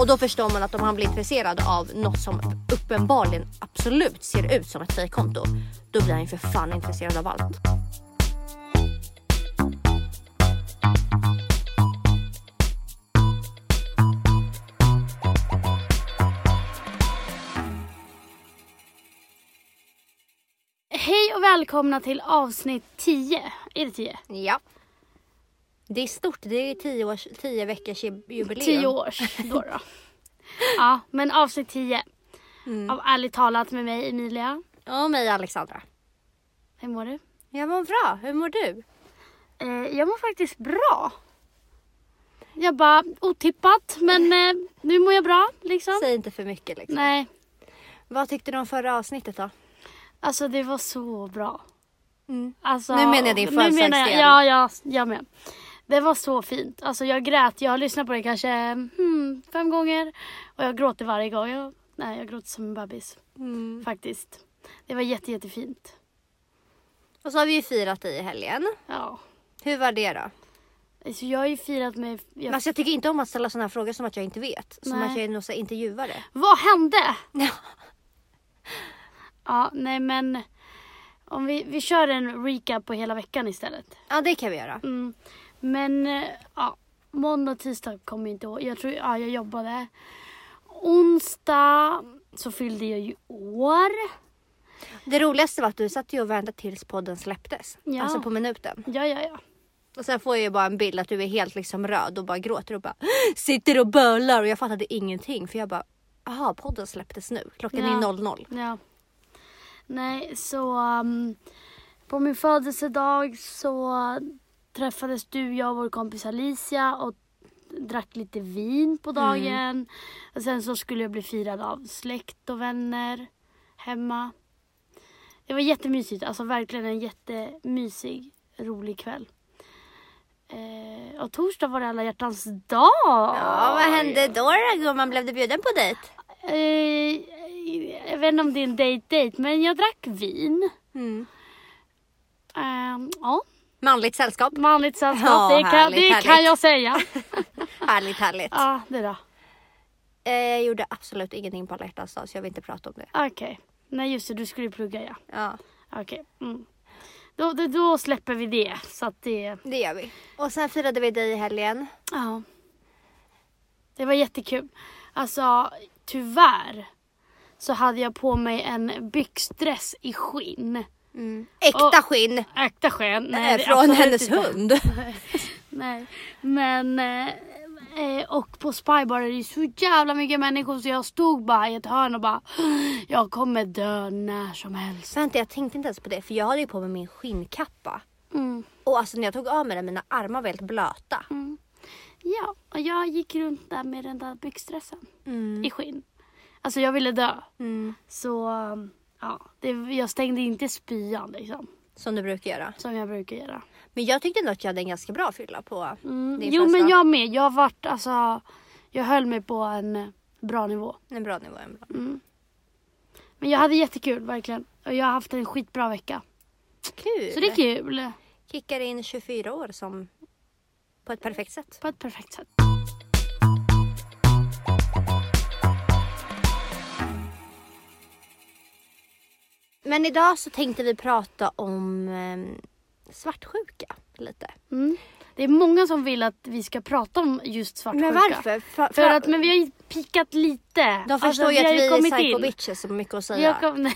Och då förstår man att om han blir intresserad av något som uppenbarligen absolut ser ut som ett fejkkonto. Då blir han ju för fan intresserad av allt. Hej och välkomna till avsnitt 10. Är det 10? Ja. Det är stort. Det är 10 års, 10 veckors ju- jubileum. 10 års då då. ja, men avsnitt 10 Mm. av Ärligt talat med mig Emilia. Och mig Alexandra. Hur mår du? Jag mår bra. Hur mår du? Eh, jag mår faktiskt bra. Jag bara otippat men eh, nu mår jag bra liksom. Säg inte för mycket liksom. Nej, Vad tyckte du om förra avsnittet då? alltså det var så bra. Mm. Alltså, Nu menar jag din födelsedagsdel. Ja, ja, jag med. Det var så fint. Alltså jag grät. Jag har lyssnat på det kanske hmm, fem gånger. Och jag gråter varje gång. Jag, nej, jag gråter som en bebis. Mm. Faktiskt. Det var jätte, jättefint. Och så har vi ju firat i helgen. Ja. Hur var det då? Alltså jag har ju firat med... Jag, alltså, jag tycker inte om att ställa sådana frågor som att jag inte vet. Som Nej. att jag är någon intervjuare. Vad hände? Ja. Ja, nej men... Om vi, vi kör en recap på hela veckan istället. Ja det kan vi göra. Mm. Men eh, ja, måndag och tisdag kommer jag inte ihåg. Jag tror ja, jag jobbade. Onsdag så fyllde jag ju år. Det roligaste var att du satt ju och väntade tills podden släpptes. Ja. Alltså på minuten. Ja, ja, ja. Och sen får jag ju bara en bild att du är helt liksom röd och bara gråter och bara sitter och bölar och jag fattade ingenting för jag bara Jaha, podden släpptes nu. Klockan Ja. är 00. ja. Nej, så um, på min födelsedag så träffades du, jag och vår kompis Alicia och drack lite vin på dagen. Och sen så skulle jag bli firad av släkt och vänner hemma. Det var jättemysigt, alltså verkligen en jättemysig, rolig kväll. Eh, och torsdag var det alla hjärtans dag. Ja, vad hände då då gumman? Blev du bjuden på dejt? Eh, jag vet inte om det är en date-date, men jag drack vin. Mm. Eh, ja, Manligt sällskap. manligt sällskap, Ja, det, kan, härligt, det kan härligt. jag säga. Härligt, härligt. Ja, det då. Eh, jag gjorde absolut ingenting på alla hjärtans dag så jag vill inte prata om det. Okej. Nej just det, du skulle plugga ja. Ja, Okej. Mm. Då, då, då släpper vi det. Så att det, det gör vi. Och sen firade vi dig i helgen. ja. Det var jättekul. Alltså tyvärr så hade jag på mig en byxdress i skinn. Mm. Äkta Och- skinn Äkta skinn. eh, Nej, från hennes inte. hund. Nej, men eh, eh, och på Spybar är det så jävla mycket människor så jag stod bara i ett hörn och bara jag kommer dö när som helst. Vänta, jag tänkte inte ens på det för jag hade ju på mig min skinnkappa. Mm. Och alltså när jag tog av mig den, mina armar var helt blöta. Mm. Ja, och jag gick runt där med den där byxdressen Mm. i skinn. Alltså jag ville dö. Mm. Så um, ja, det, jag stängde inte spyan liksom. Som du brukar göra. Som jag brukar göra. Men jag tyckte ändå att jag hade en ganska bra fylla på Mm. din Jo men jag med. Jag vart alltså. Jag höll mig på en bra nivå. En bra nivå. En bra. Mm. Men jag hade jättekul verkligen. Och jag har haft en skitbra vecka. Kul! Så det är kul. Kickar in 24 år som på ett perfekt sätt. På ett perfekt sätt. Men idag så tänkte vi prata om eh, svartsjuka lite. Mm. Det är många som vill att vi ska prata om just svartsjuka. Men varför? För, För att, men vi har ju pikat lite. de förstår Alltså, ju att har vi är psycho in. bitches har mycket att säga. har kom...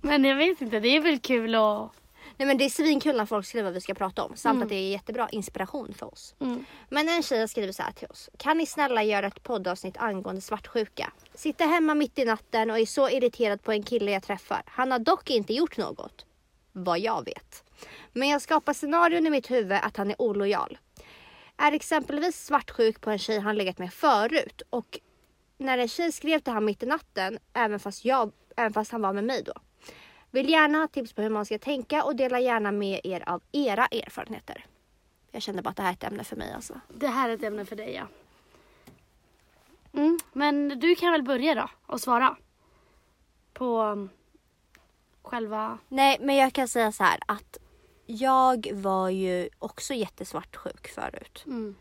Men jag vet inte, det är väl kul att... Nej men det är svinkul när folk skriver vad vi ska prata om. Samt att det är jättebra inspiration för oss. Mm. Men en tjej har skrivit så här till oss. Kan ni snälla göra ett poddavsnitt angående svartsjuka? Sitter hemma mitt i natten och är så irriterad på en kille jag träffar. Han har dock inte gjort något. Vad jag vet. Men jag skapar scenarion i mitt huvud att han är olojal. Är exempelvis svartsjuk på en tjej han legat med förut och när en tjej skrev till honom mitt i natten, även fast, jag, även fast han var med mig då. Vill gärna ha tips på hur man ska tänka och dela gärna med er av era erfarenheter. Jag kände bara att det här är ett ämne för mig alltså. Det här är ett ämne för dig ja. Mm. Men du kan väl börja då och svara. På um, själva... Nej, men jag kan säga så här att jag var ju också jättesvartsjuk förut. Mm.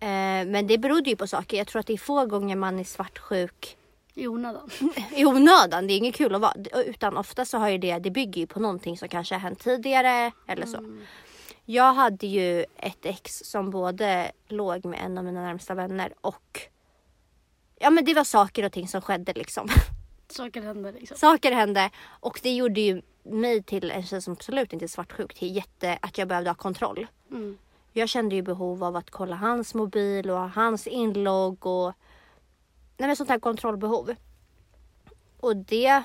Eh, men det berodde ju på saker. Jag tror att det är få gånger man är svartsjuk I onödan. i onödan. Det är inget kul att vara. Utan ofta så har ju det, det bygger ju på någonting som kanske har hänt tidigare eller så. Jag hade ju ett ex som både låg med en av mina närmsta vänner och Ja men det var saker och ting som skedde liksom. Saker händer liksom. saker hände och det gjorde ju mig till en tjej som absolut inte är svartsjuk till jätte, att jag behövde ha kontroll. Mm. Jag kände ju behov av att kolla hans mobil och hans inlogg och nej men sånt här kontrollbehov. Och det,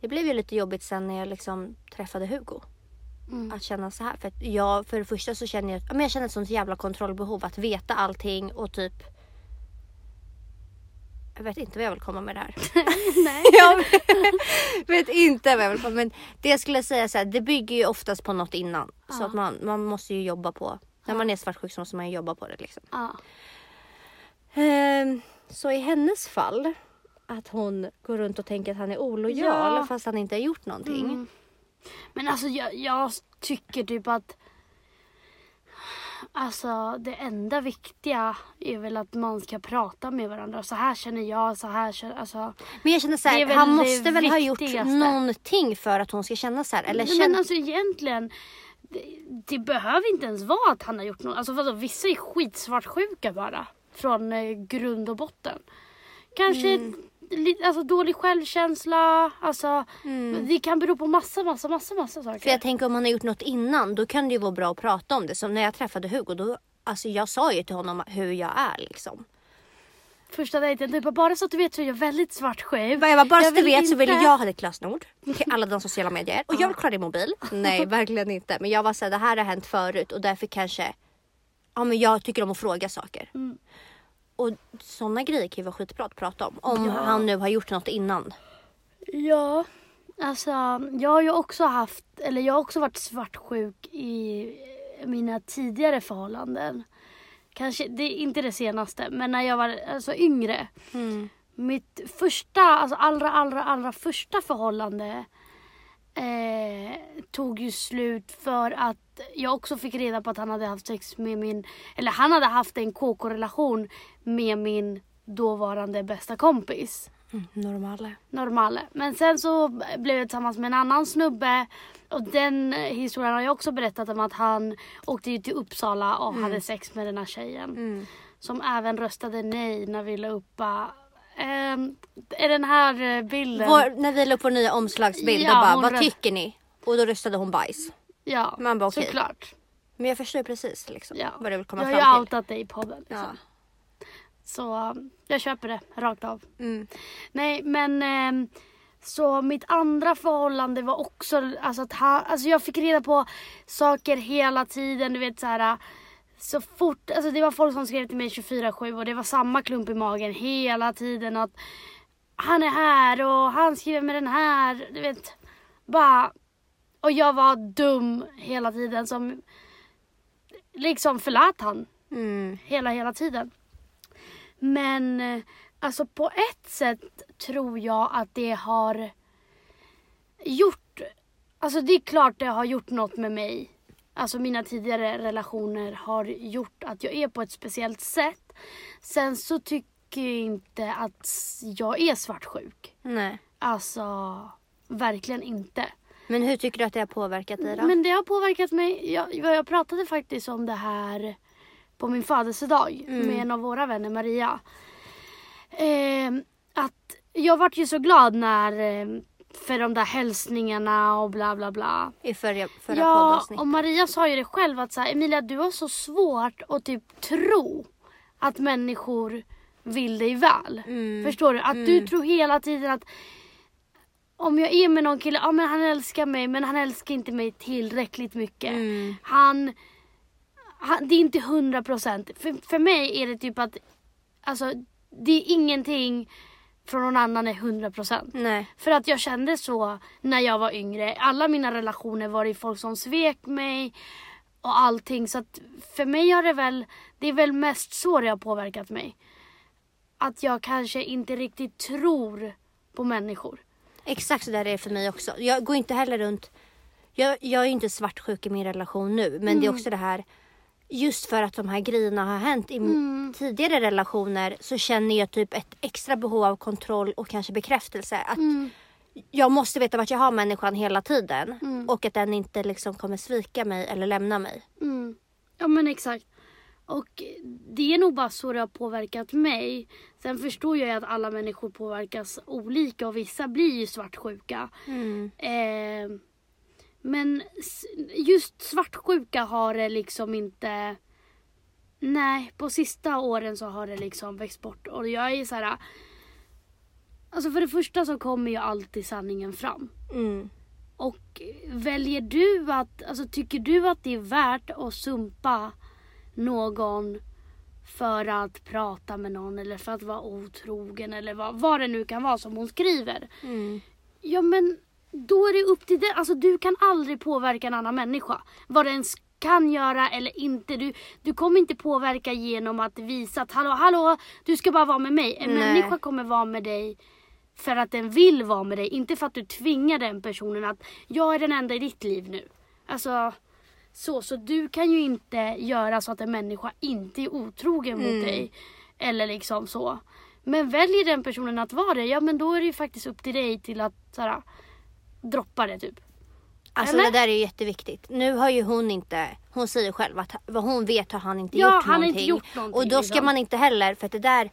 det blev ju lite jobbigt sen när jag liksom träffade Hugo. Mm. Att känna så här. För jag, för det första så känner jag, ja, men jag känner ett sånt jävla kontrollbehov att veta allting och typ jag vet inte vad jag vill komma med det här. Nej. jag vet inte vad jag vill komma Men det jag skulle säga så här, det bygger ju oftast på något innan. Så Ja. att man, man måste ju jobba på, när man är svartsjuk så måste man ju jobba på det liksom. Ja. Ehm, så i hennes fall, att hon går runt och tänker att han är olojal Ja. fast han inte har gjort någonting. Mm. Men alltså jag, jag tycker typ att Alltså det enda viktiga är väl att man ska prata med varandra. Så här känner jag, så här känner alltså. Men jag känner så här, han måste väl ha gjort någonting för att hon ska känna så här. Eller Nej, känna... Men alltså egentligen. Det, det behöver inte ens vara att han har gjort något. Alltså vadå, vissa är skitsvartsjuka bara. Från eh, grund och botten. Kanske Mm. lite, alltså, dålig självkänsla. Alltså, Mm. Det kan bero på massa, massa, massa, massa saker. För jag tänker om han har gjort något innan då kan det ju vara bra att prata om det. Som när jag träffade Hugo då, alltså jag sa ju till honom hur jag är liksom. Första dejten, du bara, bara så att du vet så är jag väldigt svartsjuk. Jag bara, bara så Jag du vet så vill inte- jag ha ditt lösenord till alla de sociala medier och jag vill kolla din mobil. Nej verkligen inte. Men jag var såhär, det här har hänt förut och därför kanske, ja men jag tycker om att fråga saker. Mm. Och sådana grejer kan ju vara skitbra att prata om. Om Ja. han nu har gjort något innan. Ja, alltså jag har ju också haft, eller jag har också varit svartsjuk i mina tidigare förhållanden. Kanske, det är inte det senaste, men när jag var alltså, yngre. Mitt första, alltså allra, allra, allra första förhållande eh, tog ju slut för att jag också fick reda på att han hade haft sex med min, eller han hade haft en KK-relation med min dåvarande bästa kompis. Mm, normala. Normale. Men sen så blev jag tillsammans med en annan snubbe. Och den historien har jag också berättat om att han åkte ju till Uppsala och hade sex med den här tjejen. Mm. Som även röstade nej när vi la upp ehm, är den här eh, bilden? Vår, när vi la upp vår nya omslagsbild Ja, och bara, vad röst- tycker ni? Och då röstade hon bajs. Ja, Man bara, okej. såklart. Men jag förstår precis liksom, Ja. vad du vill komma jag har ju fram till. outat dig i podden. Liksom. Ja. Så um, jag köper det rakt av. Mm. Nej men ehm, så mitt andra förhållande var också alltså att han, alltså jag fick reda på saker hela tiden. Du vet så här. Så fort, alltså det var folk som skrev till mig 24-7 och det var samma klump i magen hela tiden att han är här och han skriver med den här. Du vet, bara. Och jag var dum hela tiden som liksom förlät han Mm. hela, hela tiden. Men eh, alltså på ett sätt tror jag att det har gjort, alltså det är klart det har gjort något med mig. Alltså mina tidigare relationer har gjort att jag är på ett speciellt sätt. Sen så tycker jag inte att jag är svartsjuk. Nej. Alltså verkligen inte. Men hur tycker du att det har påverkat dig då? Men det har påverkat mig. Jag, jag pratade faktiskt om det här på min födelsedag Mm. med en av våra vänner, Maria. Eh, att jag vart ju så glad när eh, för de där hälsningarna och bla bla bla. I förra, förra ja, och Maria sa ju det själv att så här, Emilia du har så svårt att typ tro att människor vill dig väl. Mm. Förstår du? Att du tror hela tiden att om jag är med någon kille, ja men han älskar mig men han älskar inte mig tillräckligt mycket. Mm. Han, han, det är inte hundra procent. För, för mig är det typ att, alltså det är ingenting från någon annan är hundra procent. Nej. För att jag kände så när jag var yngre. Alla mina relationer var det folk som svek mig och allting. Så att för mig har det väl, det är väl mest så det har påverkat mig. Att jag kanske inte riktigt tror på människor. Exakt så där är det för mig också. Jag går inte heller runt... Jag, jag är inte svartsjuk i min relation nu men det är också det här... just för att de här grejerna har hänt i Mm. tidigare relationer så känner jag typ ett extra behov av kontroll och kanske bekräftelse. Att Mm. jag måste veta vart jag har människan hela tiden Mm. och att den inte liksom kommer svika mig eller lämna mig. Mm. Ja men exakt. Och det är nog bara så det har påverkat mig. Sen förstår jag ju att alla människor påverkas olika och vissa blir ju svartsjuka. Eh, men just svartsjuka har det liksom inte... Nej, på sista åren så har det liksom växt bort. Och jag är så här... Alltså för det första så kommer ju alltid sanningen fram. Mm. Och väljer du att, alltså tycker du att det är värt att sumpa någon för att prata med någon eller för att vara otrogen eller vad, vad det nu kan vara som hon skriver. Mm. Ja men då är det upp till dig. Alltså du kan aldrig påverka en annan människa. Vad den kan göra eller inte. Du, du kommer inte påverka genom att visa att hallå, hallå, du ska bara vara med mig. En Nej. människa kommer vara med dig för att den vill vara med dig. Inte för att du tvingar den personen att jag är den enda i ditt liv nu. Alltså så, så du kan ju inte göra så att en människa inte är otrogen Mm. mot dig. Eller liksom så. Men väljer den personen att vara det, ja men då är det ju faktiskt upp till dig till att såhär, droppa det typ. Alltså Eller? det där är jätteviktigt. Nu har ju hon inte, hon säger själv att vad hon vet har han inte Ja, gjort han någonting. inte gjort någonting, Och då ska liksom. man inte heller, för att det där,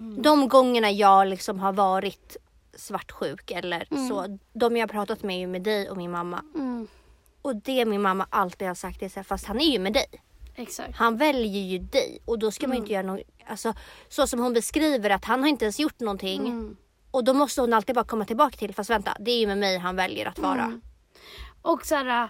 Mm. de gångerna jag liksom har varit svartsjuk eller Mm. så, de jag har pratat med är ju med dig och min mamma. Mm, Och det min mamma alltid har sagt är så här, fast han är ju med dig. exakt. Han väljer ju dig och då ska man Mm. inte göra något, alltså så som hon beskriver att han har inte ens gjort någonting. Och då måste hon alltid bara komma tillbaka till, fast vänta, det är ju med mig han väljer att vara. Mm. Och såhär,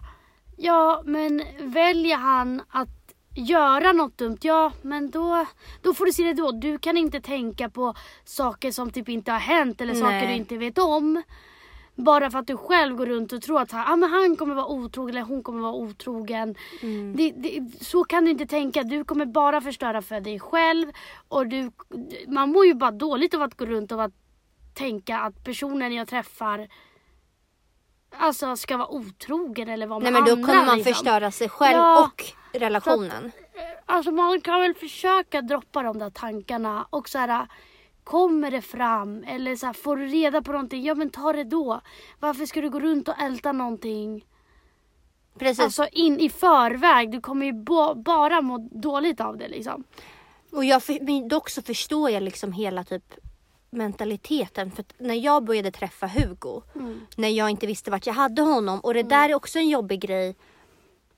ja men väljer han att göra något dumt, ja men då, då får du se det då. Du kan inte tänka på saker som typ inte har hänt eller saker Nej. du inte vet om. Bara för att du själv går runt och tror att ah, men han kommer vara otrogen eller hon kommer vara otrogen. Mm. Det, det, så kan du inte tänka. Du kommer bara förstöra för dig själv. Och du, man mår ju bara dåligt av att gå runt och att tänka att personen jag träffar alltså ska vara otrogen eller vara med Nej men då kommer man liksom. förstöra sig själv Ja, och relationen. Alltså man kan väl försöka droppa de där tankarna och så här Kommer det fram eller så här, får du reda på någonting, ja men ta det då. Varför ska du gå runt och älta någonting? Precis. Alltså in i förväg, du kommer ju bara må dåligt av det liksom. Och jag men dock så förstår jag liksom hela typ mentaliteten. För när jag började träffa Hugo, när jag inte visste vart jag hade honom och det där är också en jobbig grej.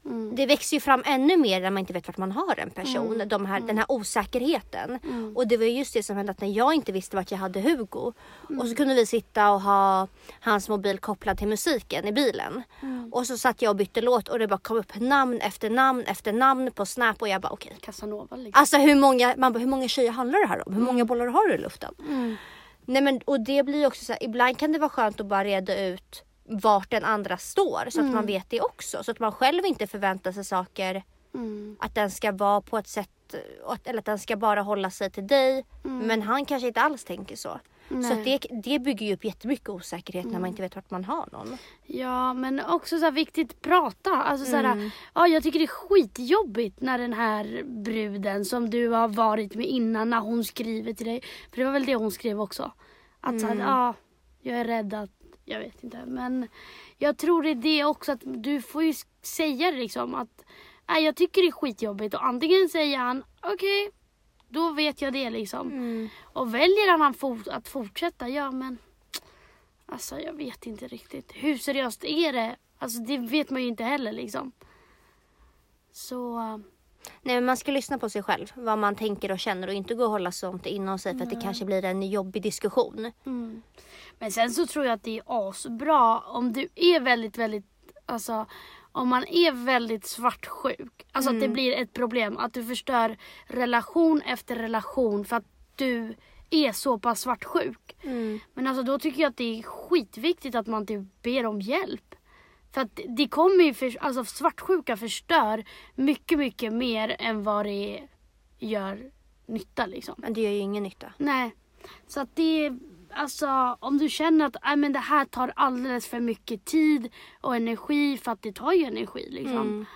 Mm. Det växer ju fram ännu mer när man inte vet vart man har en person. Mm. De här, Den här osäkerheten. Och det var just det som hände att när jag inte visste vart jag hade Hugo Mm. och så kunde vi sitta och ha hans mobil kopplad till musiken i bilen. Mm. Och så satt jag och bytte låt och det bara kom upp namn efter namn efter namn på Snap och jag bara okej. Casanova liksom. Alltså hur många, man bara, hur många tjejer handlar det här om? Hur många bollar har du i luften? Mm. Nej men och det blir ju också så här, ibland kan det vara skönt att bara reda ut vart den andra står så att man vet det också. Så att man själv inte förväntar sig saker Mm. att den ska vara på ett sätt att- eller att den ska bara hålla sig till dig. Men han kanske inte alls tänker så. Så Nej. att det, det bygger ju upp jättemycket osäkerhet när man inte vet vart man har någon. Ja men också så viktigt prata. Alltså så här, Mm. ja, jag tycker det är skitjobbigt när den här bruden som du har varit med innan när hon skriver till dig. För det var väl det hon skrev också. Att så här, Mm. ja, jag är rädd att, jag vet inte. Men jag tror det är det också att du får ju säga det liksom att nej, jag tycker det är skitjobbigt och antingen säger han okej, då vet jag det liksom. Mm. Och väljer han att fort- att fortsätta, ja men Alltså jag vet inte riktigt. Hur seriöst är det? Alltså det vet man ju inte heller liksom. Så Nej men man ska lyssna på sig själv. Vad man tänker och känner och inte gå och hålla sånt inom sig för att det kanske blir en jobbig diskussion. mm. Men sen så tror jag att det är asbra om du är väldigt, väldigt, alltså om man är väldigt svartsjuk. Alltså att det blir ett problem. Att du förstör relation efter relation för att du är så pass svartsjuk. Men alltså då tycker jag att det är skitviktigt att man typ ber om hjälp. För att det kommer ju, för, alltså svartsjuka förstör mycket, mycket mer än vad det gör nytta liksom. Men det gör ju ingen nytta. Nej. Så att det är, alltså om du känner att äh, men det här tar alldeles för mycket tid och energi, för att det tar ju energi liksom. Mm.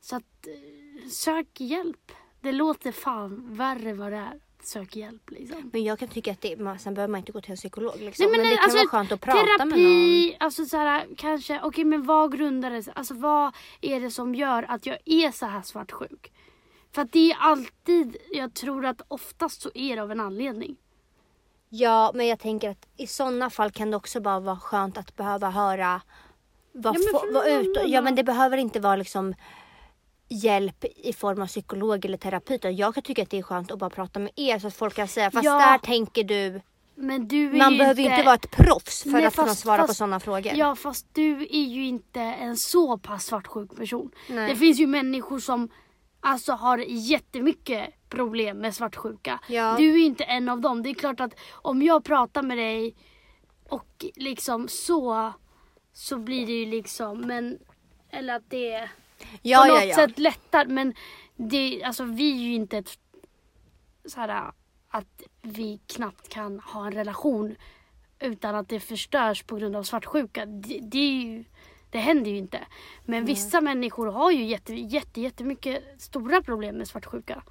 Så att, eh, sök hjälp. Det låter fan värre vad det är. Sök hjälp liksom. Men jag kan tycka att det, man, sen behöver man inte gå till en psykolog liksom. Nej, men, det kan alltså, vara skönt att prata med någon. terapi, alltså så här, kanske, okej men vad grundar det sig, alltså vad är det som gör att jag är så här svartsjuk? För att det är alltid, jag tror att oftast så är det av en anledning. Ja, men jag tänker att i sådana fall kan det också bara vara skönt att behöva höra vad Ja, men vad ut. Ja, men det behöver inte vara liksom hjälp i form av psykolog eller terapi. Jag kan tycka att det är skönt att bara prata med er så att folk kan säga fast Ja. där tänker du. Men du är Man ju behöver ju inte vara ett proffs för Nej, att kunna fast- svara på fast- sådana frågor. Ja fast du är ju inte en så pass svartsjuk person. Nej. Det finns ju människor som alltså har jättemycket problem med svartsjuka. Ja. Du är inte en av dem. Det är klart att om jag pratar med dig och liksom så så blir det ju liksom men eller att det är ja, på något ja. sätt lättar men det alltså vi är ju inte ett så här att vi knappt kan ha en relation utan att det förstörs på grund av svartsjuka. Det, det, ju, det händer ju inte. Men vissa människor har ju jätte, jätte, jättemycket stora problem med svartsjuka.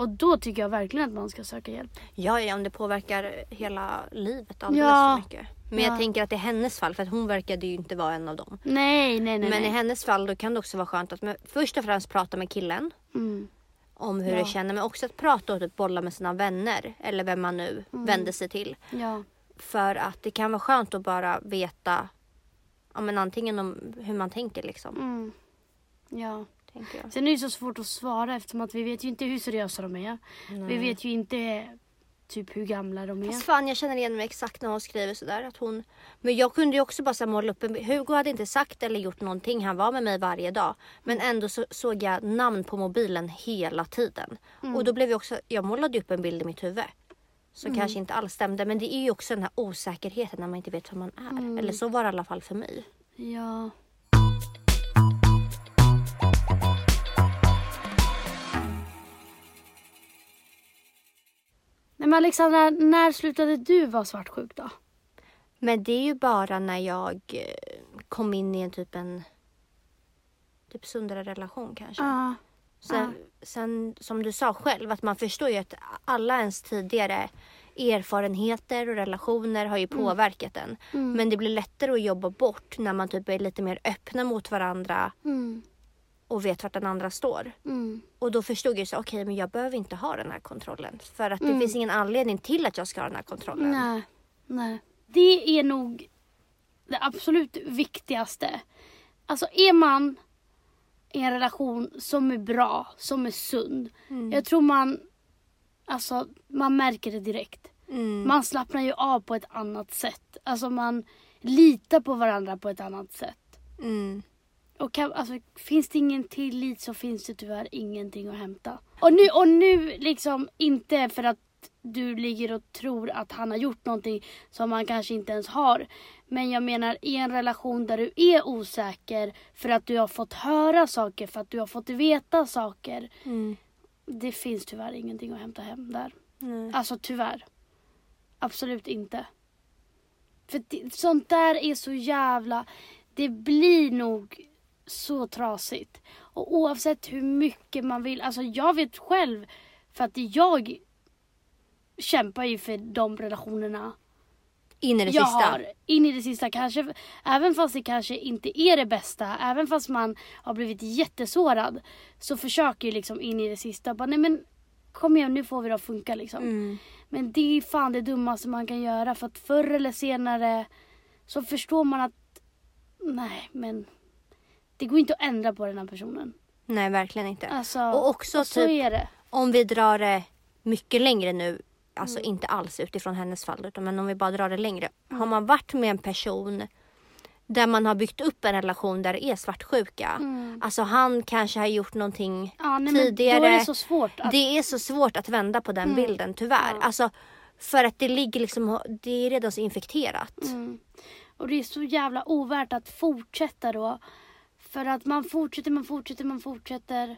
Och då tycker jag verkligen att man ska söka hjälp. Ja, ja, om det påverkar hela livet alldeles Ja. för mycket. Men Ja. jag tänker att i hennes fall, för att hon verkade ju inte vara en av dem. Nej, nej, nej. Men i nej. hennes fall då kan det också vara skönt att först och främst prata med killen Mm. om hur Ja. det känner men också att prata och typ bolla med sina vänner eller vem man nu Mm. vänder sig till. Ja. För att det kan vara skönt att bara veta ja, men antingen om hur man tänker liksom. Mm. Ja. Tänker jag. Sen är det så svårt att svara eftersom att vi vet ju inte hur seriösa de är. Vi vet ju inte typ hur gamla de är. Fast fan jag känner igen mig exakt när hon skriver sådär. Att hon... Men jag kunde ju också bara så måla upp en Hugo hade inte sagt eller gjort någonting. Han var med mig varje dag. Men ändå så såg jag namn på mobilen hela tiden. Och då blev jag också, jag målade upp en bild i mitt huvud. Som kanske inte alls stämde. Men det är ju också den här osäkerheten när man inte vet vem man är. Eller så var det i alla fall för mig. Ja. Nej men Alexandra, när slutade du vara svartsjuk då? Men det är ju bara när jag eh, kom in i en typ en typ sundare relation kanske. Ja. Sen, sen som du sa själv att man förstår ju att alla ens tidigare erfarenheter och relationer har ju påverkat en. Mm. Men det blir lättare att jobba bort när man typ är lite mer öppna mot varandra Mm. Och vet vart den andra står. Mm. Och då förstod jag så okej men jag behöver inte ha den här kontrollen. För att det Mm. finns ingen anledning till att jag ska ha den här kontrollen. Nej. Nej. Det är nog det absolut viktigaste. Alltså är man i en relation som är bra, som är sund. Mm. Jag tror man, alltså man märker det direkt. Mm. Man slappnar ju av på ett annat sätt. Alltså man litar på varandra på ett annat sätt. Och kan, alltså, finns det ingen tillit så finns det tyvärr ingenting att hämta. Och nu, och nu liksom inte för att du ligger och tror att han har gjort någonting som han kanske inte ens har. Men jag menar i en relation där du är osäker för att du har fått höra saker, för att du har fått veta saker. Mm. Det finns tyvärr ingenting att hämta hem där. Nej. Alltså tyvärr. Absolut inte. För det, sånt där är så jävla... Det blir nog så trasigt. Och oavsett hur mycket man vill. Alltså jag vet själv. För att jag kämpar ju för de relationerna In i det jag sista. har. In i det sista kanske. Även fast det kanske inte är det bästa. Även fast man har blivit jättesårad. Så försöker jag liksom in i det sista. Bara, nej men kom igen nu får vi det att funka liksom. Mm. Men det är fan det dummaste man kan göra för att förr eller senare så förstår man att nej men det går inte att ändra på den här personen. Nej verkligen inte. Alltså, Och också så typ-. Om vi drar det mycket längre nu, alltså Mm. inte alls utifrån hennes fall, utan men om vi bara drar det längre. Mm. Har man varit med en person där man har byggt upp en relation där det är svartsjuka. Mm. Alltså han kanske har gjort någonting Ja, nej, tidigare. är det. Att, Det är så svårt att vända på den Mm. bilden tyvärr. Ja. Alltså, för att det ligger liksom, det är redan så infekterat. mm. Och det är så jävla ovärt att fortsätta då. För att man fortsätter, man fortsätter, man fortsätter.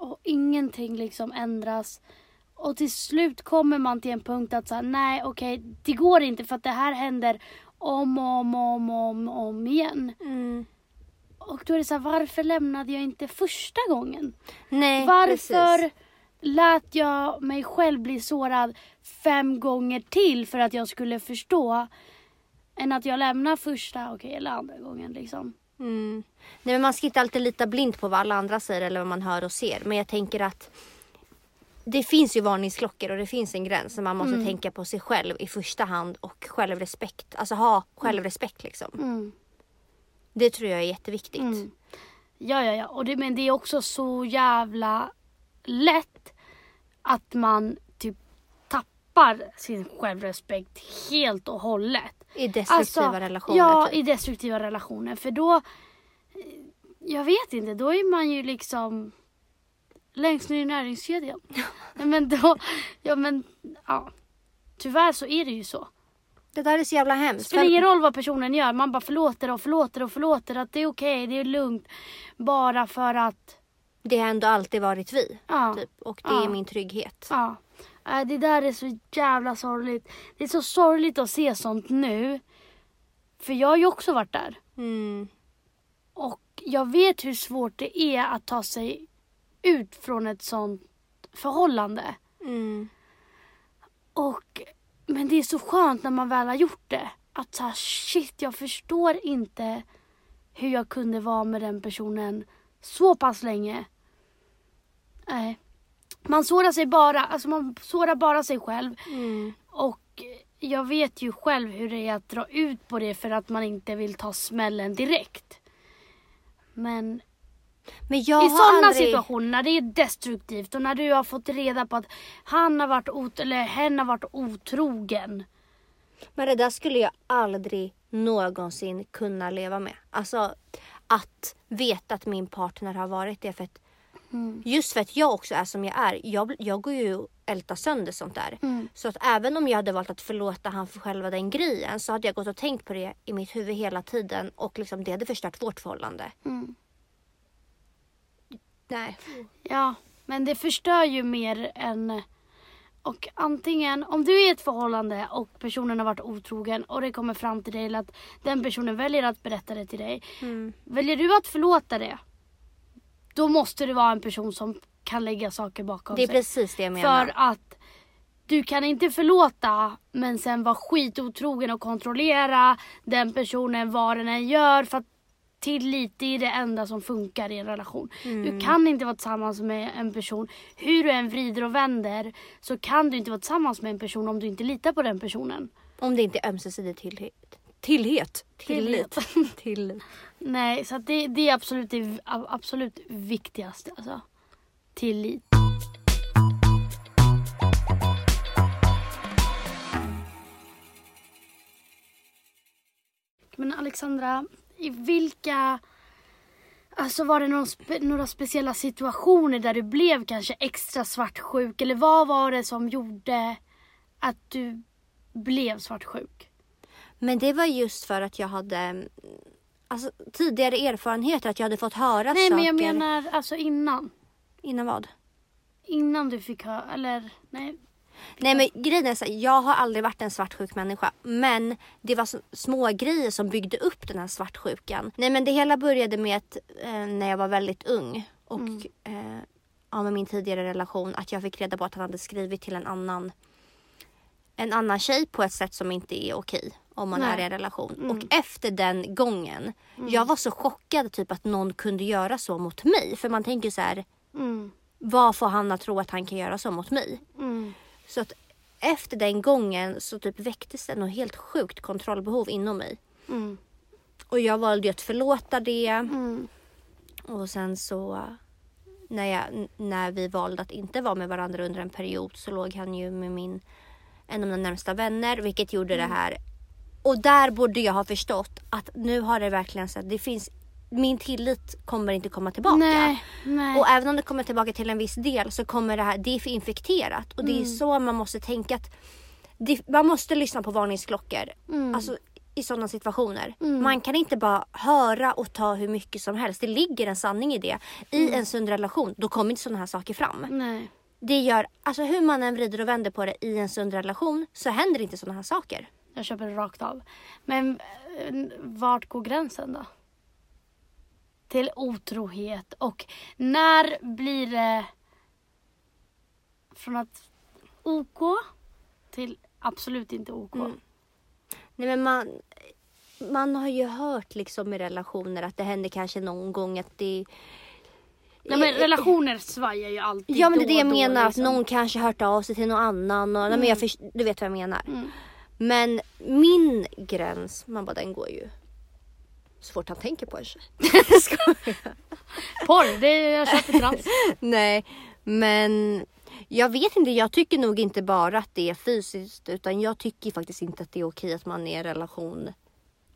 Och ingenting liksom ändras. Och till slut kommer man till en punkt att säga nej okej det går inte för att det här händer om och om och om, om, om igen. Mm. Och då är det så här, varför lämnade jag inte första gången? Nej, Varför precis. lät jag mig själv bli sårad fem gånger till för att jag skulle förstå? Än att jag lämnar första, okej, eller andra gången liksom. Mm. Nej, men man ska inte alltid lita blint på vad alla andra säger eller vad man hör och ser. Men jag tänker att det finns ju varningsklockor och det finns en gräns. Man måste Mm. tänka på sig själv i första hand och självrespekt. Alltså ha självrespekt liksom. Mm. Det tror jag är jätteviktigt. Mm. Ja, ja, ja. Och det, men det är också så jävla lätt att man typ tappar sin självrespekt helt och hållet. I destruktiva relationer. Alltså, Ja, typ. i destruktiva relationer. För då, eh, jag vet inte, då är man ju liksom längst ner i näringskedjan. Men då, ja men, ja. Tyvärr så är det ju så. Det där är så jävla Det hemskt. spelar ingen roll vad personen gör, man bara förlåter och förlåter och förlåter att det är okej, det är lugnt. Bara för att, Det har ändå alltid varit vi. ja. Typ. Och det Ja. är min trygghet. Ja. Äh, Det där är så jävla sorgligt. Det är så sorgligt att se sånt nu. För jag har ju också varit där. Mm. Och jag vet hur svårt det är att ta sig ut från ett sånt förhållande. Mm. Och, men det är så skönt när man väl har gjort det. Att så här, shit, jag förstår inte hur jag kunde vara med den personen så pass länge. Nej. Man sårar sig bara, alltså man sårar bara sig själv. Mm. Och jag vet ju själv hur det är att dra ut på det för att man inte vill ta smällen direkt. Men Men i sådana aldrig... situationer när det är destruktivt och när du har fått reda på att han har varit ot- eller hen har varit otrogen. Men det där skulle jag aldrig någonsin kunna leva med. Alltså att veta att min partner har varit det. För att, Mm. Just för att jag också är som jag är. Jag, jag går ju och ältar sönder sånt där. Mm. Så att även om jag hade valt att förlåta han för själva den grejen så hade jag gått och tänkt på det i mitt huvud hela tiden och liksom det hade förstört vårt förhållande. Mm. Nej. Ja, men det förstör ju mer än... Och antingen, om du är i ett förhållande och personen har varit otrogen och det kommer fram till dig eller att den personen väljer att berätta det till dig. Mm. Väljer du att förlåta det, då måste det vara en person som kan lägga saker bakom Det är sig. precis det jag menar. För att du kan inte förlåta men sen vara skitotrogen och kontrollera den personen vad den än gör. För att tillit är det enda som funkar i en relation. Mm. Du kan inte vara tillsammans med en person. Hur du än vrider och vänder så kan du inte vara tillsammans med en person om du inte litar på den personen. Om det inte är ömsesidig tillhet. Tillhet. Tillit. Tillit. Tillit. Nej, så att det, det är absolut det absolut viktigaste. Alltså. Tillit. Men Alexandra, i vilka... Alltså var det någon spe, några speciella situationer där du blev kanske extra svartsjuk? Eller vad var det som gjorde att du blev svartsjuk? Men det var just för att jag hade alltså, tidigare erfarenheter. Att jag hade fått höra Nej, saker. men jag menar alltså innan. Innan vad? Innan du fick höra, eller nej. Nej men grejen är så här, jag har aldrig varit en svartsjuk människa. Men det var så, små grejer som byggde upp den här svartsjukan. Nej men det hela började med att eh, när jag var väldigt ung och eh, ja, med min tidigare relation att jag fick reda på att han hade skrivit till en annan en annan tjej på ett sätt som inte är okej om man Nej. är i en relation. Och efter den gången, jag var så chockad typ att någon kunde göra så mot mig. För man tänker så här, Mm. vad får han att tro att han kan göra så mot mig? Mm. Så att efter den gången så typ väcktes det något helt sjukt kontrollbehov inom mig. Mm. Och jag valde ju att förlåta det. Mm. Och sen så när, jag, när vi valde att inte vara med varandra under en period så låg han ju med min, en av mina närmsta vänner vilket gjorde Mm. det här. Och där borde jag ha förstått att nu har det verkligen så att det finns min tillit kommer inte komma tillbaka. Nej, nej. Och även om det kommer tillbaka till en viss del så kommer det här, det är för infekterat. Och det Mm. är så man måste tänka att det, man måste lyssna på varningsklockor. Mm. Alltså i sådana situationer. Mm. Man kan inte bara höra och ta hur mycket som helst. Det ligger en sanning i det. I Mm. en sund relation, då kommer inte sådana här saker fram. nej. Det gör, alltså hur man än vrider och vänder på det i en sund relation så händer inte sådana här saker. Jag köper det rakt av. Men eh, vart går gränsen då? till otrohet och när blir det från att OK till absolut inte OK? Mm. Nej men man, man har ju hört liksom i relationer att det händer kanske någon gång att det Nej men relationer svajar ju alltid Ja men det är det jag menar, liksom. att någon kanske hört av sig till någon annan och nej, men jag först, du vet vad jag menar. Mm. Men min gräns, man bara den går ju så fort han tänker på en tjej. Porr, det jag köper trams. Nej, men jag vet inte. Jag tycker nog inte bara att det är fysiskt utan jag tycker faktiskt inte att det är okej att man är i en relation.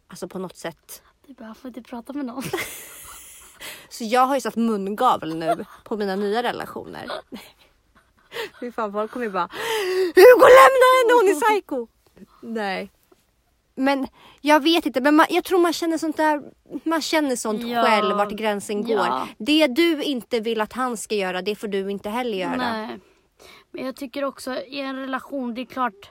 Alltså på något sätt. Är bara, får inte prata med någon. Så jag har ju satt mungavel nu på mina nya relationer. Fy fan folk kommer ju bara Hugo lämna henne hon är psycho. Nej. Men jag vet inte, men man, jag tror man känner sånt där, man känner sånt Ja. själv vart gränsen går. Ja. Det du inte vill att han ska göra, det får du inte heller göra. Nej. Men jag tycker också i en relation, det är klart,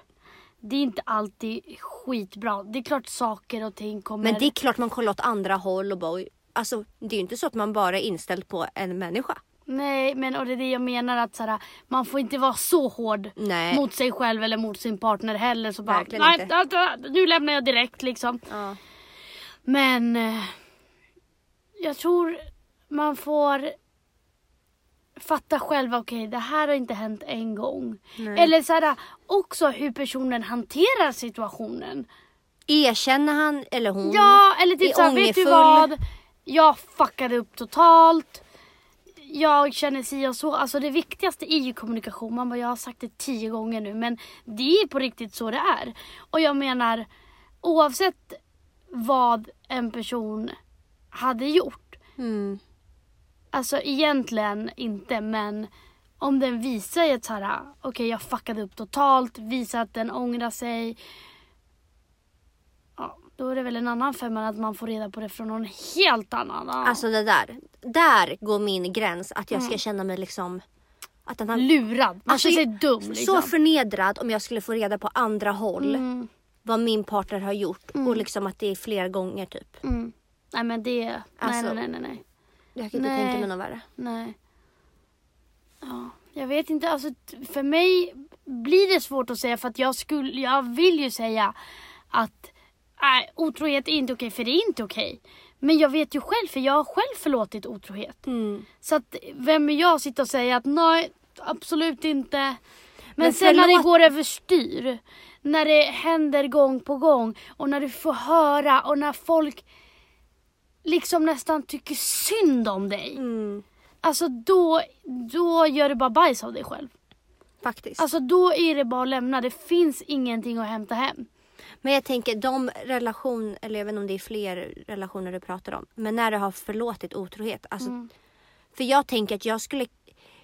det är inte alltid skitbra. Det är klart saker och ting kommer... Men det är klart man kollar åt andra håll och bara, alltså det är ju inte så att man bara är inställd på en människa. Nej, men och det är det jag menar att såhär, man får inte vara så hård Nej. mot sig själv eller mot sin partner heller. Så bara, Verkligen nej, inte. da, nu lämnar jag direkt liksom. Ja. Men eh, jag tror man får fatta själv, okej det här har inte hänt en gång. Nej. Eller såhär, också hur personen hanterar situationen. Erkänner han eller hon? Ja, eller typ såhär, vet du vad? Jag fuckade upp totalt. Jag känner si och så. Alltså det viktigaste är ju kommunikation. Man bara, jag har sagt det tio gånger nu men det är på riktigt så det är. Och jag menar, oavsett vad en person hade gjort. Mm. Alltså egentligen inte men om den visar ett så här, okej jag fuckade upp totalt, visar att den ångrar sig. Då är det väl en annan femma att man får reda på det från någon helt annan. Alltså det där, där går min gräns att jag Mm. ska känna mig liksom att den har Lurad, man Alltså, känner sig dum liksom. så förnedrad om jag skulle få reda på andra håll Mm, vad min partner har gjort och liksom att det är flera gånger typ. mm. Nej men det, Alltså- nej nej nej nej. Jag kan inte Nej. tänka mig något värre. Nej. Ja, jag vet inte, alltså för mig blir det svårt att säga för att jag skulle, jag vill ju säga att nej, otrohet är inte okej för det är inte okej. Men jag vet ju själv för jag har själv förlåtit otrohet. Mm. Så att vem är jag att sitta och säga att nej, absolut inte. Men, Men sen när det förlåt- går överstyr, när det händer gång på gång och när du får höra och när folk liksom nästan tycker synd om dig. Mm. Alltså då, då gör du bara bajs av dig själv. Faktiskt. Alltså då är det bara att lämna. Det finns ingenting att hämta hem. Men jag tänker de relation, eller jag vet inte om det är fler relationer du pratar om. Men när du har förlåtit otrohet. Alltså, Mm. För jag tänker att jag skulle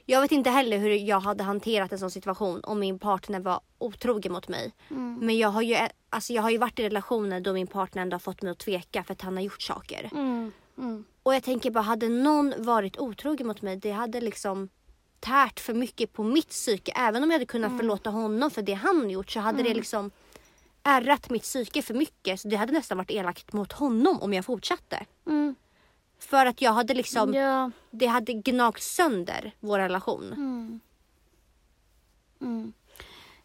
jag vet inte heller hur jag hade hanterat en sån situation om min partner var otrogen mot mig. Mm. Men jag har, ju, alltså jag har ju varit i relationer då min partner ändå har fått mig att tveka för att han har gjort saker. Mm. Mm. Och jag tänker bara, hade någon varit otrogen mot mig, det hade liksom tärt för mycket på mitt psyke. Även om jag hade kunnat förlåta honom för det han gjort så hade det liksom ärrat mitt psyke för mycket. Så det hade nästan varit elakt mot honom om jag fortsatte. Mm. För att jag hade liksom, Ja. det hade gnagt sönder vår relation. Mm. Mm.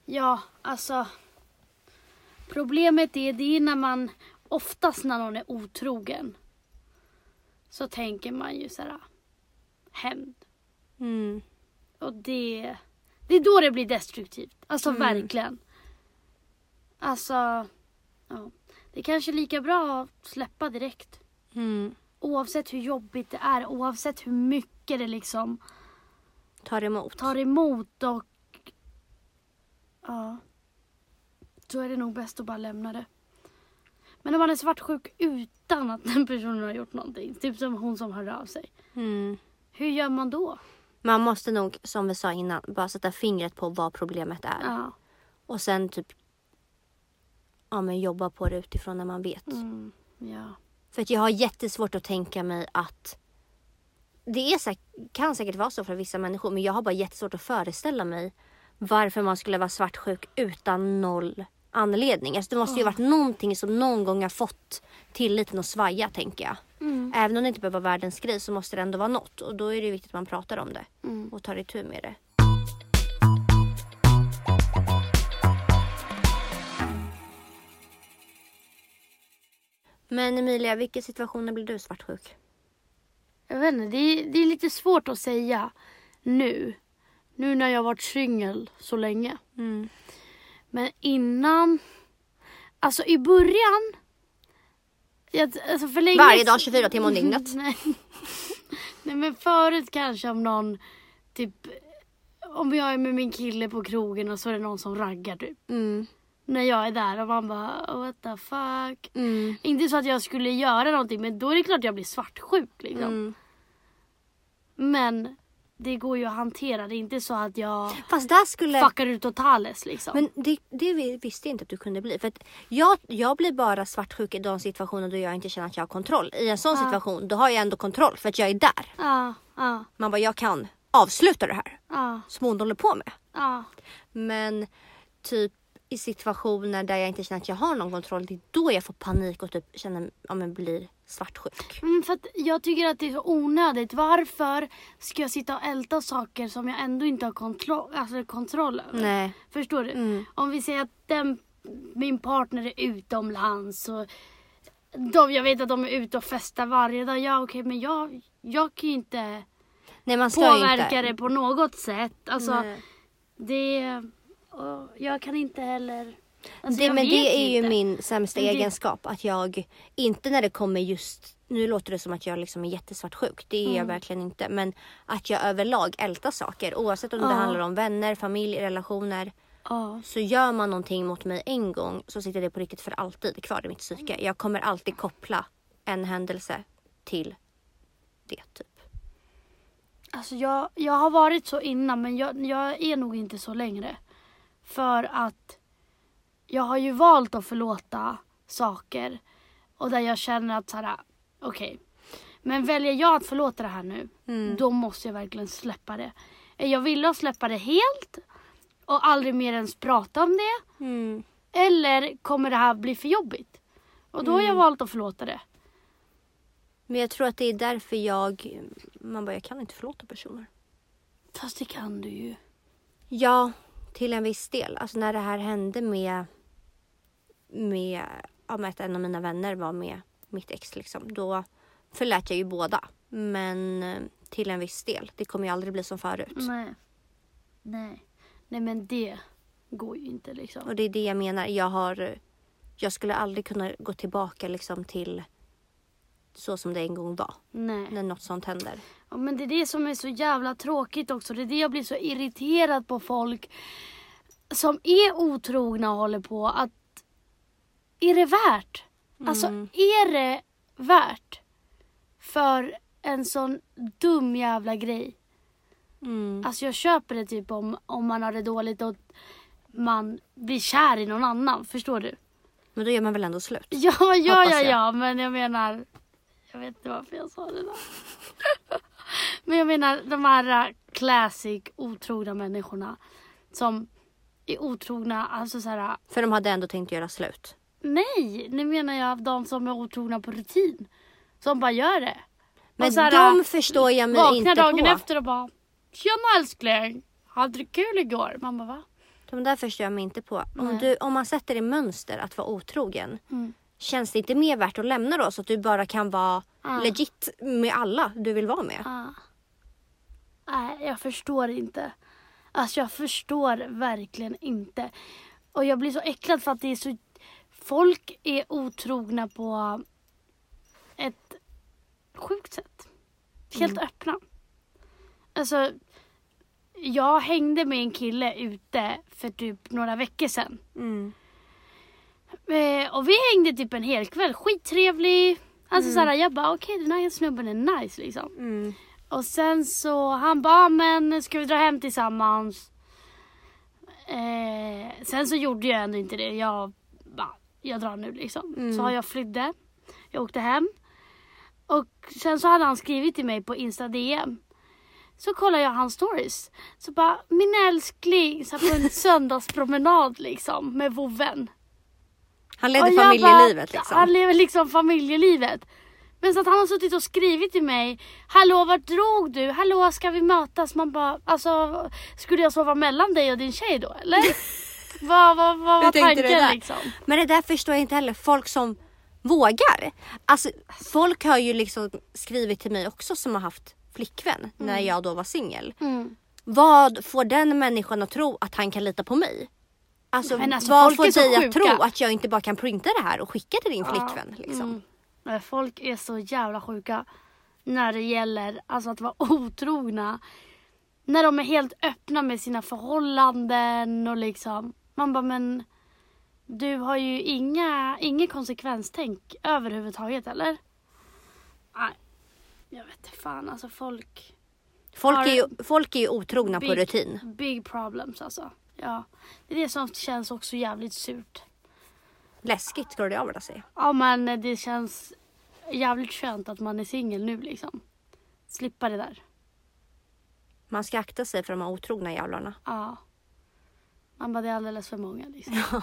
Ja, alltså. Problemet är det är när man, oftast när någon är otrogen. Så tänker man ju såhär, hämnd. Mm. Och det, det är då det blir destruktivt. Alltså Mm. verkligen. Alltså, ja. Det är kanske är lika bra att släppa direkt. Mm. Oavsett hur jobbigt det är, oavsett hur mycket det liksom Tar emot. tar emot och ja, så är det nog bäst att bara lämna det. Men om man är svartsjuk utan att den personen har gjort någonting, typ som hon som hörde av sig. Mm. Hur gör man då? Man måste nog, som vi sa innan, bara sätta fingret på vad problemet är. Ja, Och sen typ ja, men jobba på det utifrån när man vet. mm, ja. För att jag har jättesvårt att tänka mig att det är säk- kan säkert vara så för vissa människor men jag har bara jättesvårt att föreställa mig varför man skulle vara svartsjuk utan noll anledning. Alltså det måste ju varit någonting som någon gång har fått tilliten att svaja tänker jag. Mm. Även om det inte behöver vara världens grej så måste det ändå vara något. Och då är det viktigt att man pratar om det. Mm. Och tar itu med det. Men Emilia, vilka situationer blir du svartsjuk? Jag vet inte, det är, det är lite svårt att säga nu. Nu när jag har varit singel så länge. Mm. Men innan, alltså i början. Jag, alltså för länge Varje dag 24 timmar om dygnet. Nej. Nej men förut kanske om någon typ om jag är med min kille på krogen och så är det någon som raggar typ. Mm. När jag är där och man bara oh, what the fuck. Mm. Inte så att jag skulle göra någonting men då är det klart jag blir svartsjuk liksom. Mm. Men det går ju att hantera. Det är inte så att jag Fast där skulle... fuckar ut totales liksom. Men det, det vi- visste jag inte att du kunde bli. För att jag, jag blir bara svartsjuk i de situationer då jag inte känner att jag har kontroll. I en sån Ja. situation då har jag ändå kontroll för att jag är där. Ja, ja, Man bara, jag kan avsluta det här ja, som hon håller på med. Men typ i situationer där jag inte känner att jag har någon kontroll, det är då jag får panik och typ känner, ja men blir svartsjuk. Mm, för att jag tycker att det är så onödigt. Varför ska jag sitta och älta saker som jag ändå inte har kontroll, alltså kontroll över? Nej. Förstår du? Mm. Om vi säger att den, min partner är utomlands och de, jag vet att de är ute och festar varje dag. Ja okej men jag, jag kan ju inte Nej man påverka inte. det på något sätt. Alltså Nej. det... Och jag kan inte heller... Alltså, det, jag men det är ju inte. min sämsta det- egenskap. Att jag inte när det kommer just, nu låter det som att jag liksom är jättesvartsjuk. Det är jag Mm. verkligen inte. Men att jag överlag ältar saker. Oavsett om det Ja. handlar om vänner, familj, relationer. Ja. Så gör man någonting mot mig en gång så sitter det på riktigt för alltid kvar i mitt psyke. Jag kommer alltid koppla en händelse till det typ. Alltså jag, jag har varit så innan men jag, jag är nog inte så längre. För att jag har ju valt att förlåta saker. Och där jag känner att såhär, okej. Men väljer jag att förlåta det här nu, Mm. då måste jag verkligen släppa det. Jag att släppa det helt och aldrig mer ens prata om det? Mm. Eller kommer det här bli för jobbigt? Och då har jag valt att förlåta det. Men jag tror att det är därför jag, man bara jag kan inte förlåta personer. Fast det kan du ju. Ja, till en viss del. Alltså när det här hände med, med ja, med att en av mina vänner var med mitt ex liksom. Då förlät jag ju båda. Men eh, till en viss del. Det kommer ju aldrig bli som förut. Nej. Nej. Nej men det går ju inte liksom. Och det är det jag menar. Jag har, jag skulle aldrig kunna gå tillbaka liksom till så som det en gång var. Nej. När något sånt händer. Ja, men det är det som är så jävla tråkigt också. Det är det jag blir så irriterad på folk som är otrogna och håller på. Att är det värt? Alltså Mm. är det värt för en sån dum jävla grej? Mm. Alltså jag köper det typ om, om man har det dåligt och man blir kär i någon annan. Förstår du? Men då gör man väl ändå slut? Ja, ja, ja, ja, men jag menar. Jag vet inte varför jag sa det där. men jag menar de här äh, classic otrogna människorna. Som är otrogna, alltså så här. För de hade ändå tänkt göra slut. Nej, nu menar jag de som är otrogna på rutin. Som bara gör det. Men så här, de förstår jag mig Vaknar inte dagen på. efter och bara. Tjena älskling, hade du kul igår? Man bara va? De där förstår jag mig inte på. Om, Nej. du, om man sätter i mönster att vara otrogen. Mm. Känns det inte mer värt att lämna då så att du bara kan vara Ja. legit med alla du vill vara med? Ah. Nej, jag förstår inte. Alltså jag förstår verkligen inte. Och jag blir så äcklad för att det är så... Folk är otrogna på ett sjukt sätt. Helt öppna. Alltså, jag hängde med en kille ute för typ några veckor sedan. Mm. Eh, och vi hängde typ en hel kväll, skittrevlig. Alltså såhär, jag bara okej den här snubben är nice liksom. Mm. Och sen så han bara, men ska vi dra hem tillsammans? Eh, sen så gjorde jag ändå inte det. Jag bara, jag drar nu liksom. Mm. Så jag flydde. Jag åkte hem. Och sen så hade han skrivit till mig på Insta DM. Så kollar jag hans stories. Så bara, min älskling, så på en söndagspromenad liksom med vovven. Han ledde Och familjelivet bara, liksom. Han lever liksom familjelivet. Men så att han har suttit och skrivit till mig. Hallå vart drog du? Hallå ska vi mötas? Man bara alltså skulle jag sova mellan dig och din tjej då eller? vad, vad, vad var tanken liksom? Men det där förstår jag inte heller. Folk som vågar. Alltså folk har ju liksom skrivit till mig också som har haft flickvän när jag då var singel. Mm. Vad får den människan att tro att han kan lita på mig? Alltså, Men alltså, vad folk får dig att tro att jag inte bara kan printa det här och skicka till din flickvän? Liksom? Mm. Folk är så jävla sjuka när det gäller alltså, att vara otrogna. När de är helt öppna med sina förhållanden och liksom. Man bara men du har ju inga, inget konsekvenstänk överhuvudtaget eller? Nej, jag vet inte fan alltså folk. Folk, är ju, folk är ju otrogna på Big- rutin. Big problems alltså. Ja, det är det som känns också jävligt surt. Läskigt skulle jag vilja säga. Ja men det känns jävligt skönt att man är singel nu liksom. Slippa det där. Man ska akta sig för de här otrogna jävlarna. Ja. Man bara det är alldeles för många liksom.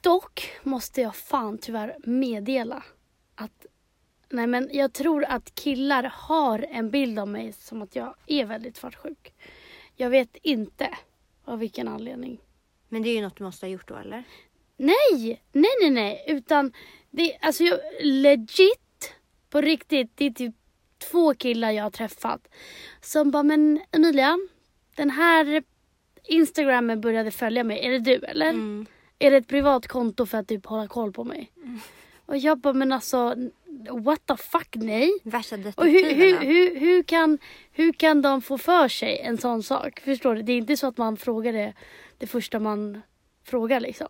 Dock måste jag fan tyvärr meddela att Nej men jag tror att killar har en bild av mig som att jag är väldigt svartsjuk. Jag vet inte av vilken anledning. Men det är ju något du måste ha gjort då eller? Nej, nej, nej, nej. Utan det, alltså jag, legit, på riktigt, det är typ två killar jag har träffat. Som bara, men Emilia, den här instagrammen började följa mig. Är det du eller? Mm. Är det ett privat konto för att typ hålla koll på mig? Och jag bara, men alltså what the fuck nej. Värsta Och hur, hur, hur, hur, kan, hur kan de få för sig en sån sak? Förstår du? Det är inte så att man frågar det det första man frågar liksom.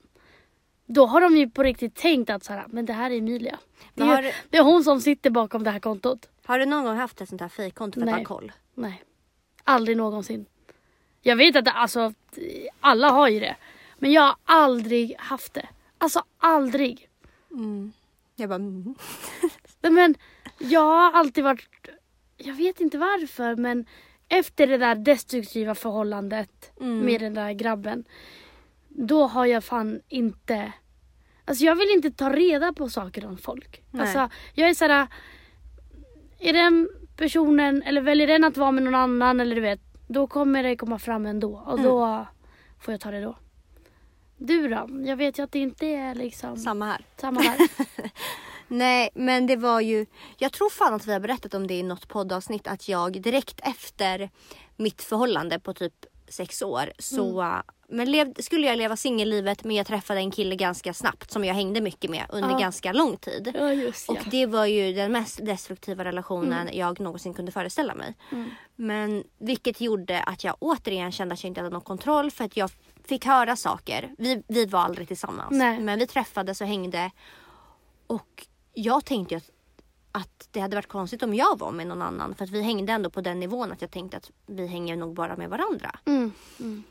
Då har de ju på riktigt tänkt att så här, men det här är Emilia. Det är, har det är hon som sitter bakom det här kontot. Har du någon gång haft ett sånt här fejkkonto för att ha koll? Nej, aldrig någonsin. Jag vet att det, alltså, alla har ju det. Men jag har aldrig haft det. Alltså aldrig. Jag bara, mm. Nej, men jag har alltid varit, jag vet inte varför men efter det där destruktiva förhållandet Mm. med den där grabben. Då har jag fan inte, alltså jag vill inte ta reda på saker om folk. Nej. Alltså jag är såhär, är den personen eller väljer den att vara med någon annan eller du vet, då kommer det komma fram ändå och Mm. då får jag ta det då. Du då? Jag vet ju att det inte är liksom samma här. samma här. Nej, men det var ju... Jag tror fan att vi har berättat om det i något poddavsnitt att jag direkt efter mitt förhållande på typ sex år så Mm. men lev, skulle jag leva singellivet men jag träffade en kille ganska snabbt som jag hängde mycket med under Ja. ganska lång tid. ja just Och det var ju den mest destruktiva relationen Mm. jag någonsin kunde föreställa mig. Men vilket gjorde att jag återigen kände att jag inte hade någon kontroll för att jag fick höra saker. Vi, vi var aldrig tillsammans. Nej. Men vi träffades och hängde. Och jag tänkte att, att det hade varit konstigt om jag var med någon annan. För att vi hängde ändå på den nivån att jag tänkte att vi hänger nog bara med varandra. Mm. Mm.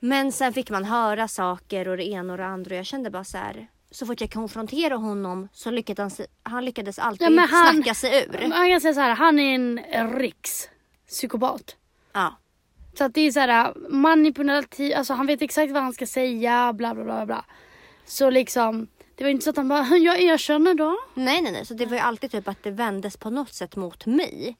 Men sen fick man höra saker och det ena och det andra och jag kände bara så här. Så fort jag konfronterade honom så lyckades han, han lyckades alltid Ja, han- snacka sig ur. Man kan säga så här, han är en rikspsykopat. Ja. Så att det är så här manipulativ, alltså han vet exakt vad han ska säga, bla bla bla bla. Så liksom, det var inte så att han bara, jag erkänner då. Nej nej nej så det var ju alltid typ att det vändes på något sätt mot mig.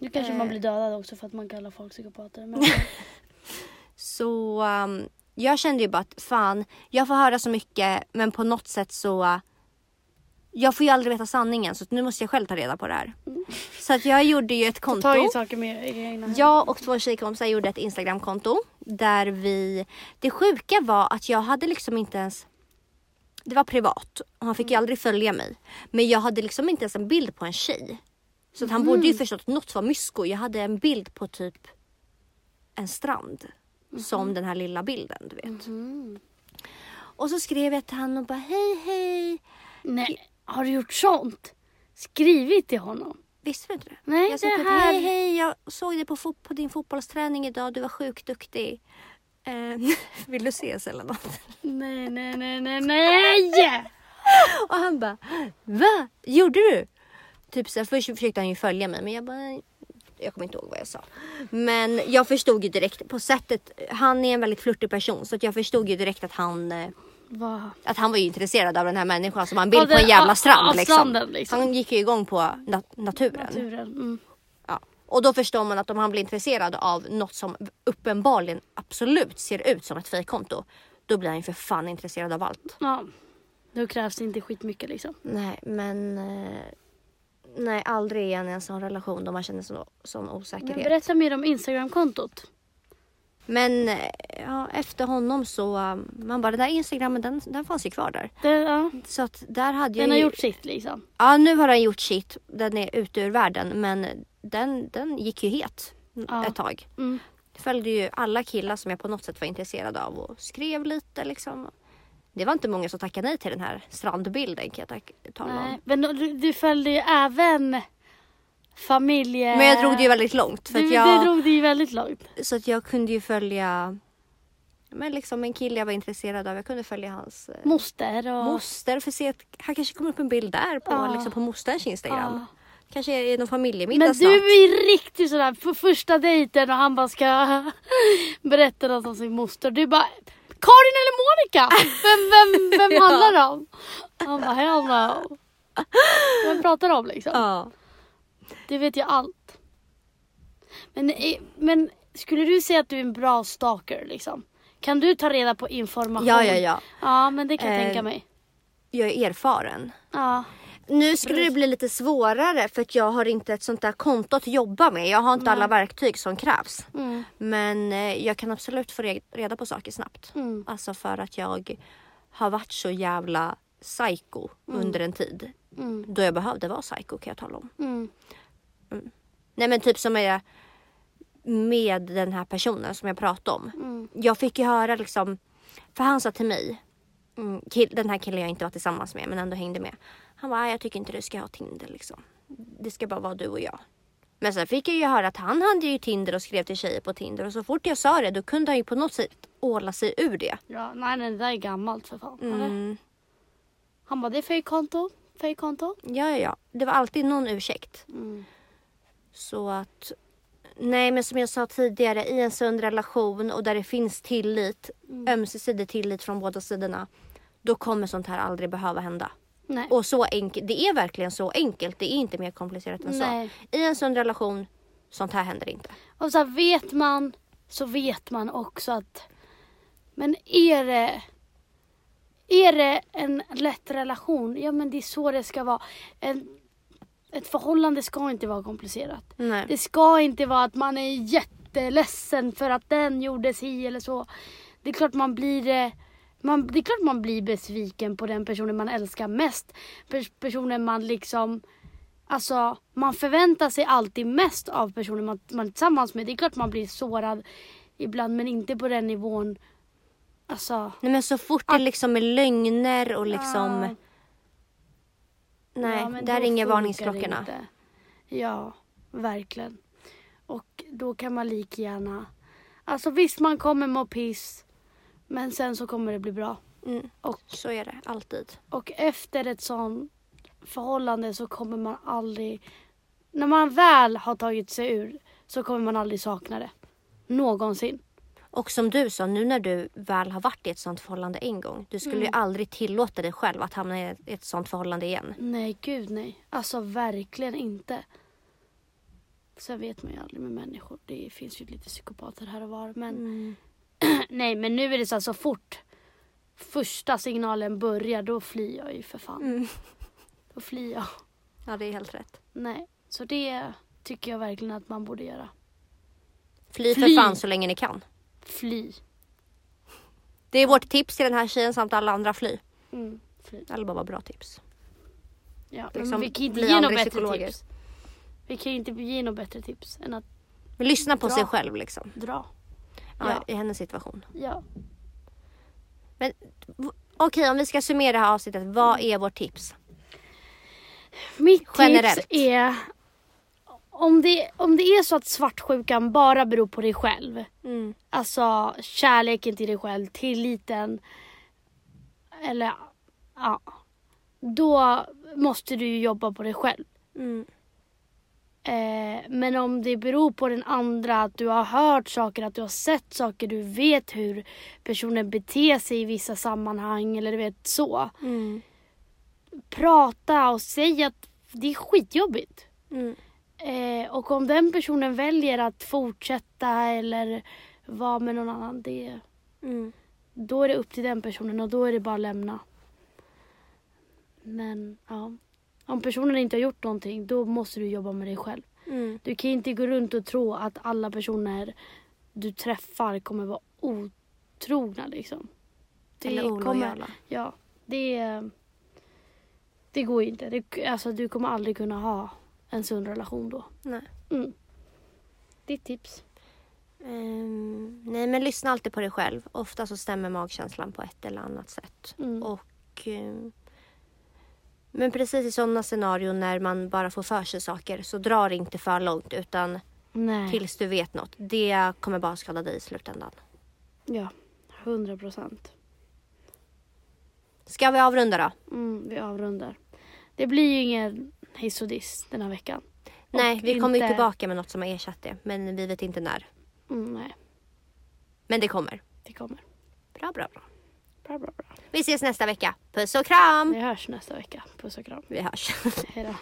Nu kanske Eh. man blir dödad också för att man kallar folk psykopater. Men Så um, jag kände ju bara att fan, jag får höra så mycket men på något sätt så jag får ju aldrig veta sanningen så nu måste jag själv ta reda på det här. Så att jag gjorde ju ett konto. ta ju saker med egna. Jag och två tjejkompisar gjorde ett Instagramkonto där vi... Det sjuka var att jag hade liksom inte ens... Det var privat och han fick ju aldrig följa mig. Men jag hade liksom inte ens en bild på en tjej. Så han borde ju förstått att något var mysko. Jag hade en bild på typ en strand. Som den här lilla bilden du vet. Mm. Och så skrev jag till han och bara hej hej. Nej, har du gjort sånt? Skrivit till honom? Visste du inte det? Nej, jag det här- hej hej jag såg dig på, fot- på din fotbollsträning idag. Du var sjukt duktig. Eh, vill du ses eller något? Nej, nej, nej, nej, nej! Och han bara, va? Gjorde du? Typ så här, först försökte han ju följa mig men jag bara, jag kommer inte ihåg vad jag sa. Men jag förstod ju direkt på sättet, han är en väldigt flörtig person så att jag förstod ju direkt att han, eh, Va? Att han var ju intresserad av den här människan som han bild Ja, på en jävla strand liksom. liksom. Han gick ju igång på nat- naturen. Naturen. Mm. Ja. Och då förstår man att om han blir intresserad av något som uppenbarligen absolut ser ut som ett fejkkonto. Då blir han ju för fan intresserad av allt. Ja. Då krävs det inte skitmycket liksom. Nej men eh, Nej aldrig igen i en sån relation då man känner så, sån Men osäkerhet. berätta mer om Instagramkontot. Men ja, efter honom så, um, man bara den där instagrammen den, den fanns ju kvar där. Det, ja, Så att där hade jag den har ju, gjort sitt liksom. Ja nu har den gjort sitt, den är ute ur världen men den, den gick ju het Ja. ett tag. Mm. Följde ju alla killar som jag på något sätt var intresserad av och skrev lite liksom. Det var inte många som tackade nej till den här strandbilden kan jag tala Nej, om. men du, du följde ju även familje... Men jag drog det ju väldigt långt för du, Du jag, drog det ju väldigt långt. så att jag kunde ju följa men liksom en kille jag var intresserad av. Jag kunde följa hans eh, Moster och... moster för att se att han kanske kommer upp en bild där på, Ja. liksom på mosterns instagram. Ja. Kanske är någon familjemiddag Men snart. du är riktigt sådär på första dejten och han bara ska berätta något om sin moster. Du bara Karin eller Monica? Vem, vem, vem handlar det om? Han bara hell no. Vem pratar du om liksom? Ja. Det vet jag allt. Men, men skulle du säga att du är en bra stalker liksom? Kan du ta reda på information? ja, ja, ja. Ja, men det kan jag Eh, tänka mig. Jag är erfaren. Ja. Nu skulle det bli lite svårare för att jag har inte ett sånt där konto att jobba med. Jag har inte alla verktyg som krävs. Mm. Men eh, jag kan absolut få re- reda på saker snabbt. Mm. Alltså för att jag har varit så jävla psycho under en tid. Mm. Då jag behövde vara psycho kan jag tala om. Mm. Nej men typ som är med den här personen som jag pratade om. Mm. Jag fick ju höra liksom, för han sa till mig, mm, kill, den här killen jag inte var tillsammans med men ändå hängde med. Han bara, "Nej, jag tycker inte du ska ha Tinder liksom. Det ska bara vara du och jag. Men sen fick jag ju höra att han hade ju Tinder och skrev till tjejer på Tinder och så fort jag sa det då kunde han ju på något sätt åla sig ur det. Ja, nej, nej, det där är gammalt för fan. Mm. Han bara, det är fejkkonto. Fejkkonto. Ja, ja, ja. Det var alltid någon ursäkt. Mm. Så att Nej men som jag sa tidigare i en sund relation och där det finns tillit, ömsesidig tillit från båda sidorna. Då kommer sånt här aldrig behöva hända. Nej. Och så enkelt, det är verkligen så enkelt. Det är inte mer komplicerat än Nej. så. I en sund relation, sånt här händer inte. Och så här, vet man så vet man också att men är det är det en lätt relation, ja men det är så det ska vara. En, ett förhållande ska inte vara komplicerat. Nej. Det ska inte vara att man är jätteledsen för att den gjorde si eller så. Det är klart man blir eh, man, det är klart man blir besviken på den personen man älskar mest. Pers- Personen man liksom Alltså man förväntar sig alltid mest av personen man, man är tillsammans med. Det är klart man blir sårad ibland men inte på den nivån. Alltså. Nej men så fort det liksom är lögner och liksom... ja, Nej, ja, där ringer varningsklockorna. Ja, verkligen. Och då kan man lika gärna... Alltså visst man kommer må piss. Men sen så kommer det bli bra. Mm. Och, Så är det alltid. och efter ett sånt förhållande så kommer man aldrig... När man väl har tagit sig ur så kommer man aldrig sakna det. Någonsin. Och som du sa, nu när du väl har varit i ett sånt förhållande en gång. Du skulle Mm. ju aldrig tillåta dig själv att hamna i ett- sånt förhållande igen. Nej, gud nej. Alltså verkligen inte. Sen vet man ju aldrig med människor. Det finns ju lite psykopater här och var. Men Mm. nej, men nu är det så här, så fort första signalen börjar då flyr jag ju för fan. Mm. Då flyr jag. Ja, det är helt rätt. Nej, så det tycker jag verkligen att man borde göra. Fly, Fly. för fan så länge ni kan. Fly. Det är vårt tips till den här tjejen samt alla andra fly. Mm, fly. Eller bara bra tips. Ja, Liksom, men vi kan inte ge något bättre psykologer. tips. Vi kan ju inte ge något bättre tips än att Men lyssna på Bra. sig själv liksom. dra. Ja, Ja. I hennes situation. Ja. Okej, om vi ska summera det här avsnittet. Vad är vårt tips? Mitt Generellt. tips är om det, om det är så att svartsjukan bara beror på dig själv. Mm. Alltså kärleken till dig själv, tilliten. Eller ja. Då måste du ju jobba på dig själv. Mm. Eh, men om det beror på den andra, att du har hört saker, att du har sett saker, du vet hur personen beter sig i vissa sammanhang eller du vet så. Mm. Prata och säg att det är skitjobbigt. Mm. Eh, och om den personen väljer att fortsätta eller vara med någon annan, det, Mm. då är det upp till den personen och då är det bara att lämna. Men ja, om personen inte har gjort någonting, då måste du jobba med dig själv. Mm. Du kan inte gå runt och tro att alla personer du träffar kommer vara otrogna liksom. Det Eller kommer, olojala. ja, det, det går inte. Det, alltså, du kommer aldrig kunna ha en sund relation då. Nej. Mm. Ditt tips? Ehm, nej men lyssna alltid på dig själv. Ofta så stämmer magkänslan på ett eller annat sätt. Mm. Och, ehm, men precis i sådana scenarion när man bara får för sig saker så drar det inte för långt utan Nej. tills du vet något. Det kommer bara skada dig i slutändan. Ja, hundra procent. Ska vi avrunda då? Mm, vi avrundar. Det blir ju ingen hiss och diss den här veckan. Nej, Och vi kommer inte- tillbaka med något som har ersatt det. Men vi vet inte när. Mm, nej, Men det kommer. det kommer. Bra, bra, bra. Bra, bra, bra. Vi ses nästa vecka. Puss och kram! Vi hörs nästa vecka. Puss och kram. Vi hörs. Hej då.